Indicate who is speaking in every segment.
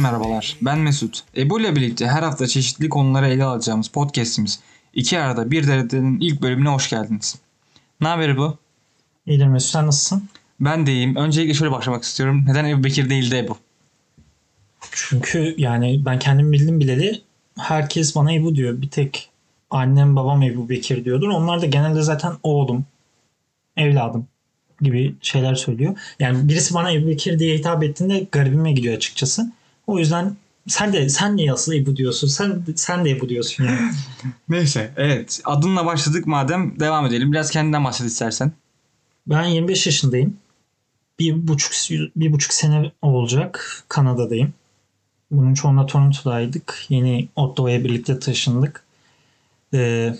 Speaker 1: merhabalar. Ben Mesut. Ebu ile birlikte her hafta çeşitli konuları ele alacağımız podcast'imiz İki Arada Bir Derede'nin ilk bölümüne hoş geldiniz. Ne haber Ebu?
Speaker 2: İyidir Mesut sen nasılsın?
Speaker 1: Ben de iyiyim. Öncelikle şöyle başlamak istiyorum. Neden Ebu Bekir değil de Ebu?
Speaker 2: Çünkü yani ben kendim bildim bileli herkes bana Ebu diyor. Bir tek annem babam Ebu Bekir diyordur. Onlar da genelde zaten oğlum, evladım gibi şeyler söylüyor. Yani birisi bana Ebu Bekir diye hitap ettiğinde garibime gidiyor açıkçası. O yüzden sen de sen niye asıl Ebu diyorsun? Sen sen de Ebu diyorsun yani.
Speaker 1: Neyse evet adınla başladık madem devam edelim. Biraz kendinden bahset istersen.
Speaker 2: Ben 25 yaşındayım. Bir buçuk, bir buçuk sene olacak Kanada'dayım. Bunun çoğunda Toronto'daydık. Yeni Ottawa'ya birlikte taşındık. Ee,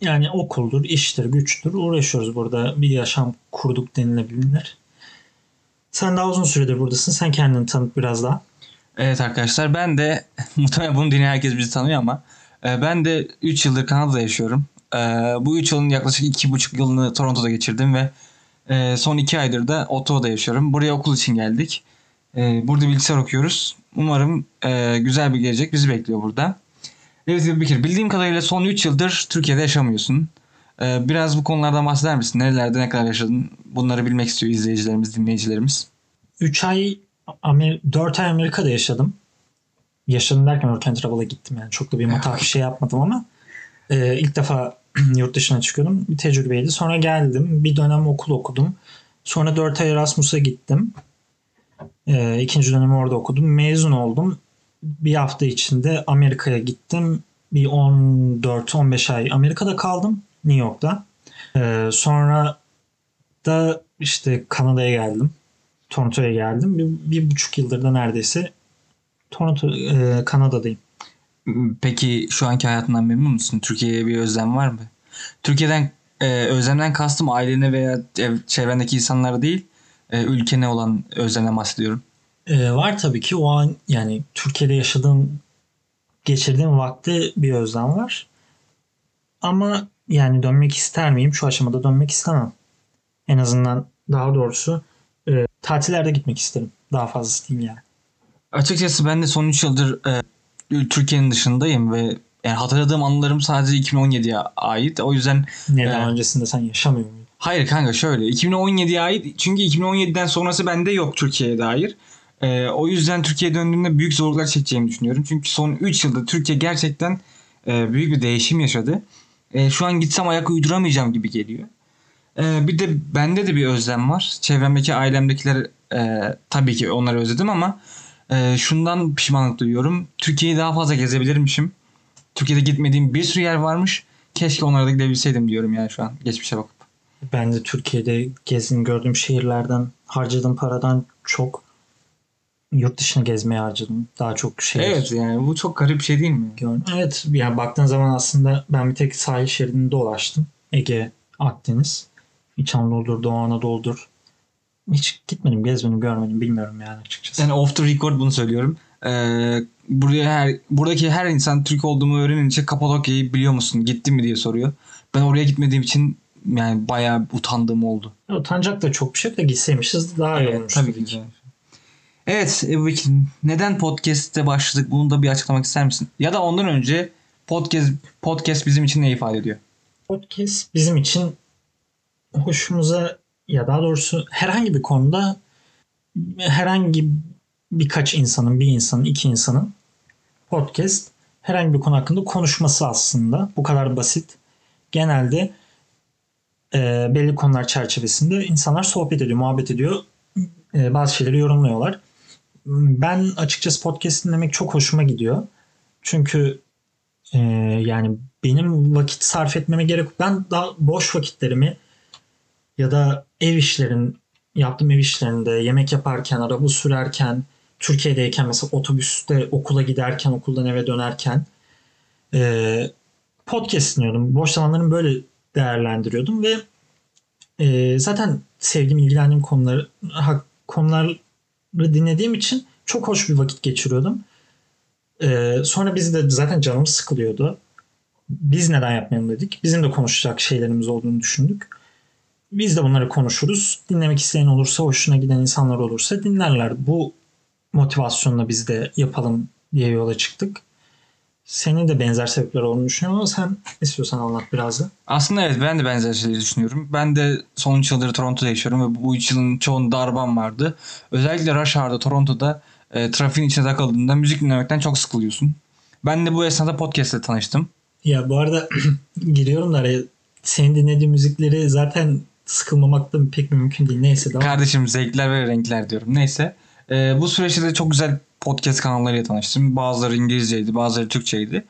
Speaker 2: yani okuldur, iştir, güçtür uğraşıyoruz burada. Bir yaşam kurduk denilebilirler. Sen daha uzun süredir buradasın. Sen kendini tanıt biraz daha.
Speaker 1: Evet arkadaşlar ben de muhtemelen bunu dinleyen herkes bizi tanıyor ama e, ben de 3 yıldır Kanada'da yaşıyorum. E, bu 3 yılın yaklaşık 2,5 yılını Toronto'da geçirdim ve e, son 2 aydır da Ottawa'da yaşıyorum. Buraya okul için geldik. Burada bilgisayar okuyoruz. Umarım güzel bir gelecek bizi bekliyor burada. Evet kere bildiğim kadarıyla son 3 yıldır Türkiye'de yaşamıyorsun. Biraz bu konulardan bahseder misin? Nerelerde ne kadar yaşadın? Bunları bilmek istiyor izleyicilerimiz, dinleyicilerimiz.
Speaker 2: 3 ay, Amer 4 ay Amerika'da yaşadım. Yaşadım derken work and travel'a gittim yani. Çok da bir matah bir şey yapmadım ama e, ilk defa yurt dışına çıkıyordum. Bir tecrübeydi. Sonra geldim. Bir dönem okul okudum. Sonra 4 ay Erasmus'a gittim. E, ikinci dönemi orada okudum. Mezun oldum. Bir hafta içinde Amerika'ya gittim. Bir 14-15 ay Amerika'da kaldım. New York'ta. E, sonra da işte Kanada'ya geldim. Toronto'ya geldim. Bir, bir buçuk yıldır da neredeyse Toronto, e, Kanada'dayım.
Speaker 1: Peki şu anki hayatından memnun musun? Türkiye'ye bir özlem var mı? Türkiye'den e, özlemden kastım ailene veya ev, çevrendeki insanlara değil, e, ülkene olan özlemden bahsediyorum.
Speaker 2: E, var tabii ki o an yani Türkiye'de yaşadığım geçirdiğim vakti bir özlem var. Ama yani dönmek ister miyim? Şu aşamada dönmek istemem. En azından daha doğrusu tatillerde gitmek isterim. Daha fazlası diyeyim yani.
Speaker 1: Açıkçası ben de son 3 yıldır e, Türkiye'nin dışındayım ve yani hatırladığım anılarım sadece 2017'ye ait. O yüzden
Speaker 2: neden e, öncesinde sen yaşamıyor muydun?
Speaker 1: Hayır kanka şöyle 2017'ye ait çünkü 2017'den sonrası bende yok Türkiye'ye dair. E, o yüzden Türkiye'ye döndüğümde büyük zorluklar çekeceğimi düşünüyorum. Çünkü son 3 yılda Türkiye gerçekten e, büyük bir değişim yaşadı. E, şu an gitsem ayak uyduramayacağım gibi geliyor. E, bir de bende de bir özlem var. Çevremdeki ailemdekiler e, tabii ki onları özledim ama e, şundan pişmanlık duyuyorum. Türkiye'yi daha fazla gezebilirmişim. Türkiye'de gitmediğim bir sürü yer varmış. Keşke onlara da gidebilseydim diyorum yani şu an geçmişe bakıp.
Speaker 2: Ben de Türkiye'de gezdim gördüğüm şehirlerden harcadığım paradan çok yurt dışına gezmeye harcadım. Daha çok şey.
Speaker 1: Evet yani bu çok garip bir şey değil mi?
Speaker 2: Evet yani baktığın zaman aslında ben bir tek sahil şeridinde dolaştım. Ege, Akdeniz, İç Anadolu'dur, Doğu Anadolu'dur. Hiç gitmedim, gezmedim, görmedim bilmiyorum yani açıkçası.
Speaker 1: Yani off the record bunu söylüyorum. Ee, buraya her, buradaki her insan Türk olduğumu öğrenince Kapadokya'yı biliyor musun? Gittin mi diye soruyor. Ben oraya gitmediğim için yani bayağı utandığım oldu.
Speaker 2: Utanacak da çok bir şey da gitseymişiz daha iyi olmuş.
Speaker 1: Tabii ki. Evet Bekir, neden podcast'te başladık bunu da bir açıklamak ister misin? Ya da ondan önce podcast podcast bizim için ne ifade ediyor?
Speaker 2: Podcast bizim için hoşumuza ya daha doğrusu herhangi bir konuda herhangi birkaç insanın, bir insanın, iki insanın podcast herhangi bir konu hakkında konuşması aslında. Bu kadar basit. Genelde e, belli konular çerçevesinde insanlar sohbet ediyor, muhabbet ediyor. E, bazı şeyleri yorumluyorlar. Ben açıkçası podcast dinlemek çok hoşuma gidiyor. Çünkü e, yani benim vakit sarf etmeme gerek yok. Ben daha boş vakitlerimi ya da ev işlerin yaptığım ev işlerinde yemek yaparken, araba sürerken, Türkiye'deyken mesela otobüste okula giderken, okuldan eve dönerken e, podcast dinliyordum. Boş zamanlarımı böyle değerlendiriyordum ve e, zaten sevdiğim, ilgilendiğim konuları konuları dinlediğim için çok hoş bir vakit geçiriyordum. E, sonra biz de zaten canımız sıkılıyordu. Biz neden yapmayalım dedik. Bizim de konuşacak şeylerimiz olduğunu düşündük. Biz de bunları konuşuruz. Dinlemek isteyen olursa, hoşuna giden insanlar olursa dinlerler. Bu motivasyonla biz de yapalım diye yola çıktık. Senin de benzer sebepler olduğunu düşünüyorum ama sen istiyorsan anlat biraz da.
Speaker 1: Aslında evet ben de benzer şeyleri düşünüyorum. Ben de son 3 yıldır Toronto'da yaşıyorum ve bu 3 yılın çoğunda arabam vardı. Özellikle rush hour'da Toronto'da e, trafiğin içine takıldığında müzik dinlemekten çok sıkılıyorsun. Ben de bu esnada podcast ile tanıştım.
Speaker 2: Ya bu arada giriyorum da araya senin dinlediğin müzikleri zaten sıkılmamak da pek mümkün değil. Neyse tamam.
Speaker 1: Kardeşim zevkler ve renkler diyorum. Neyse. E, bu süreçte de çok güzel podcast kanallarıyla tanıştım. Bazıları İngilizceydi, bazıları Türkçeydi.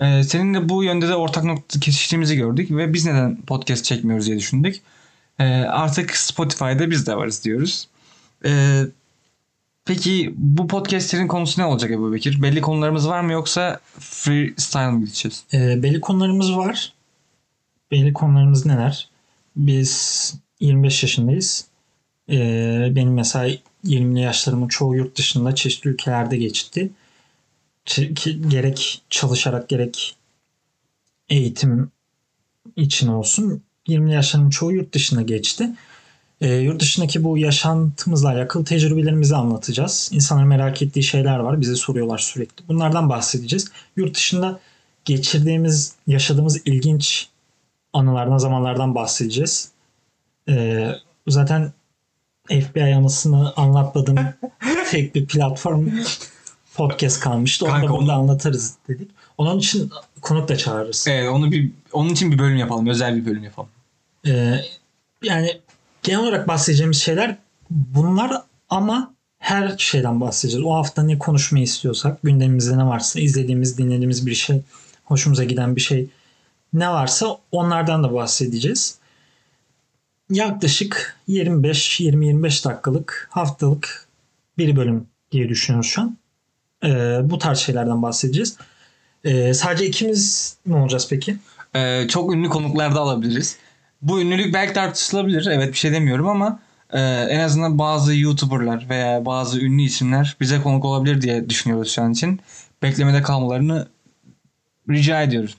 Speaker 1: E, seninle bu yönde de ortak nokta kesiştiğimizi gördük ve biz neden podcast çekmiyoruz diye düşündük. E, artık Spotify'da biz de varız diyoruz. E, peki bu podcastlerin konusu ne olacak Ebu Bekir? Belli konularımız var mı yoksa freestyle mı gideceğiz?
Speaker 2: Ee, belli konularımız var. Belli konularımız neler? Biz 25 yaşındayız. Ee, benim mesela 20'li yaşlarımın çoğu yurt dışında çeşitli ülkelerde geçti. Gerek çalışarak gerek eğitim için olsun 20'li yaşlarımın çoğu yurt dışında geçti. Ee, yurt dışındaki bu yaşantımızla alakalı tecrübelerimizi anlatacağız. İnsanların merak ettiği şeyler var. Bize soruyorlar sürekli. Bunlardan bahsedeceğiz. Yurt dışında geçirdiğimiz, yaşadığımız ilginç anılardan, zamanlardan bahsedeceğiz. Ee, zaten FBI anısını anlatmadığım tek bir platform podcast kalmıştı. Onu
Speaker 1: Kanka
Speaker 2: da burada
Speaker 1: onu-
Speaker 2: anlatırız dedik. Onun için konuk da çağırırız.
Speaker 1: Evet onu bir onun için bir bölüm yapalım. Özel bir bölüm yapalım.
Speaker 2: Ee, yani genel olarak bahsedeceğimiz şeyler bunlar ama her şeyden bahsedeceğiz. O hafta ne konuşmayı istiyorsak, gündemimizde ne varsa, izlediğimiz, dinlediğimiz bir şey, hoşumuza giden bir şey ne varsa onlardan da bahsedeceğiz. Yaklaşık 25-20-25 dakikalık haftalık bir bölüm diye düşünüyoruz şu an. Ee, bu tarz şeylerden bahsedeceğiz. Ee, sadece ikimiz mi olacağız peki?
Speaker 1: Ee, çok ünlü konuklar da alabiliriz. Bu ünlülük belki tartışılabilir. Evet bir şey demiyorum ama e, en azından bazı YouTuber'lar veya bazı ünlü isimler bize konuk olabilir diye düşünüyoruz şu an için. Beklemede kalmalarını rica ediyoruz.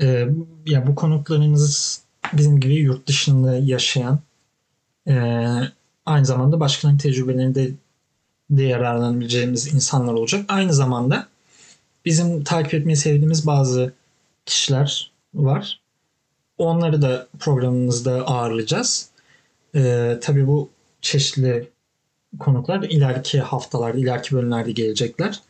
Speaker 2: Ee, ya bu konuklarımız bizim gibi yurt dışında yaşayan e, aynı zamanda başkalarının tecrübelerinde de yararlanabileceğimiz insanlar olacak. Aynı zamanda bizim takip etmeyi sevdiğimiz bazı kişiler var. Onları da programımızda ağırlayacağız. Ee, tabii bu çeşitli konuklar ileriki haftalarda, ileriki bölümlerde gelecekler.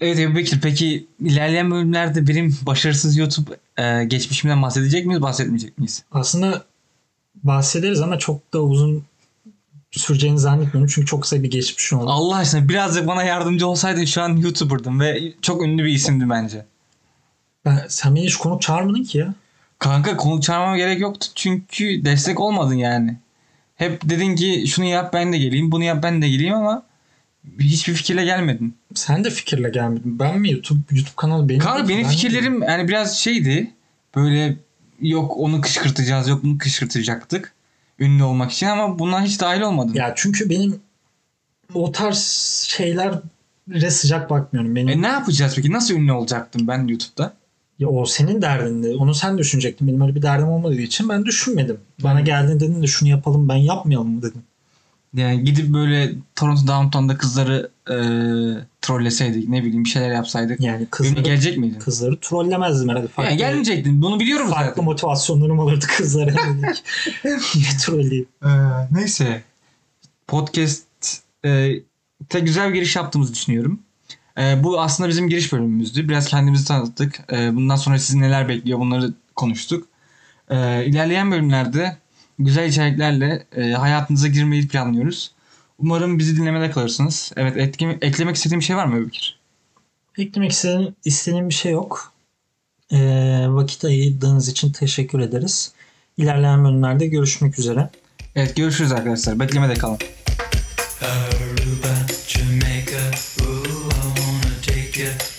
Speaker 1: Evet Ebu Bekir peki ilerleyen bölümlerde benim başarısız YouTube e, geçmişimden bahsedecek miyiz bahsetmeyecek miyiz?
Speaker 2: Aslında bahsederiz ama çok da uzun süreceğini zannetmiyorum. Çünkü çok kısa bir geçmiş oldu.
Speaker 1: Allah aşkına birazcık bana yardımcı olsaydın şu an YouTuber'dım ve çok ünlü bir isimdi bence.
Speaker 2: Ben, sen beni hiç konuk çağırmadın ki ya.
Speaker 1: Kanka konuk çağırmama gerek yoktu çünkü destek olmadın yani. Hep dedin ki şunu yap ben de geleyim, bunu yap ben de geleyim ama hiçbir fikirle gelmedin.
Speaker 2: Sen de fikirle gelmedin. Ben mi YouTube YouTube kanalı benim?
Speaker 1: Kanka benim
Speaker 2: Ben
Speaker 1: fikirlerim yani biraz şeydi. Böyle yok onu kışkırtacağız, yok bunu kışkırtacaktık. Ünlü olmak için ama bunlar hiç dahil olmadın.
Speaker 2: Ya çünkü benim o tarz şeylere sıcak bakmıyorum. Benim
Speaker 1: E ne yapacağız peki? Nasıl ünlü olacaktım ben YouTube'da?
Speaker 2: ya o senin derdindi. Onu sen düşünecektin. Benim öyle bir derdim olmadığı için ben düşünmedim. Bana geldin dedin de şunu yapalım ben yapmayalım mı dedim.
Speaker 1: Yani gidip böyle Toronto Downtown'da kızları e, trolleseydik ne bileyim bir şeyler yapsaydık.
Speaker 2: Yani kızları,
Speaker 1: gelecek miydin?
Speaker 2: kızları trollemezdim herhalde. Farklı,
Speaker 1: Yani gelmeyecektin. Bunu biliyorum
Speaker 2: farklı
Speaker 1: zaten.
Speaker 2: motivasyonlarım olurdu kızlara. Niye trolleyeyim?
Speaker 1: Ee, neyse. Podcast e, te güzel bir giriş yaptığımızı düşünüyorum. E, bu aslında bizim giriş bölümümüzdü. Biraz kendimizi tanıttık. E, bundan sonra sizi neler bekliyor bunları konuştuk. E, ilerleyen bölümlerde güzel içeriklerle e, hayatınıza girmeyi planlıyoruz. Umarım bizi dinlemede kalırsınız. Evet etkim, eklemek istediğim bir şey var mı Öbükir?
Speaker 2: Eklemek istediğim, istediğim bir şey yok. E, vakit ayırdığınız için teşekkür ederiz. İlerleyen bölümlerde görüşmek üzere.
Speaker 1: Evet görüşürüz arkadaşlar. Beklemede kalın.
Speaker 3: Aruba, Jamaica, ooh, I wanna take you.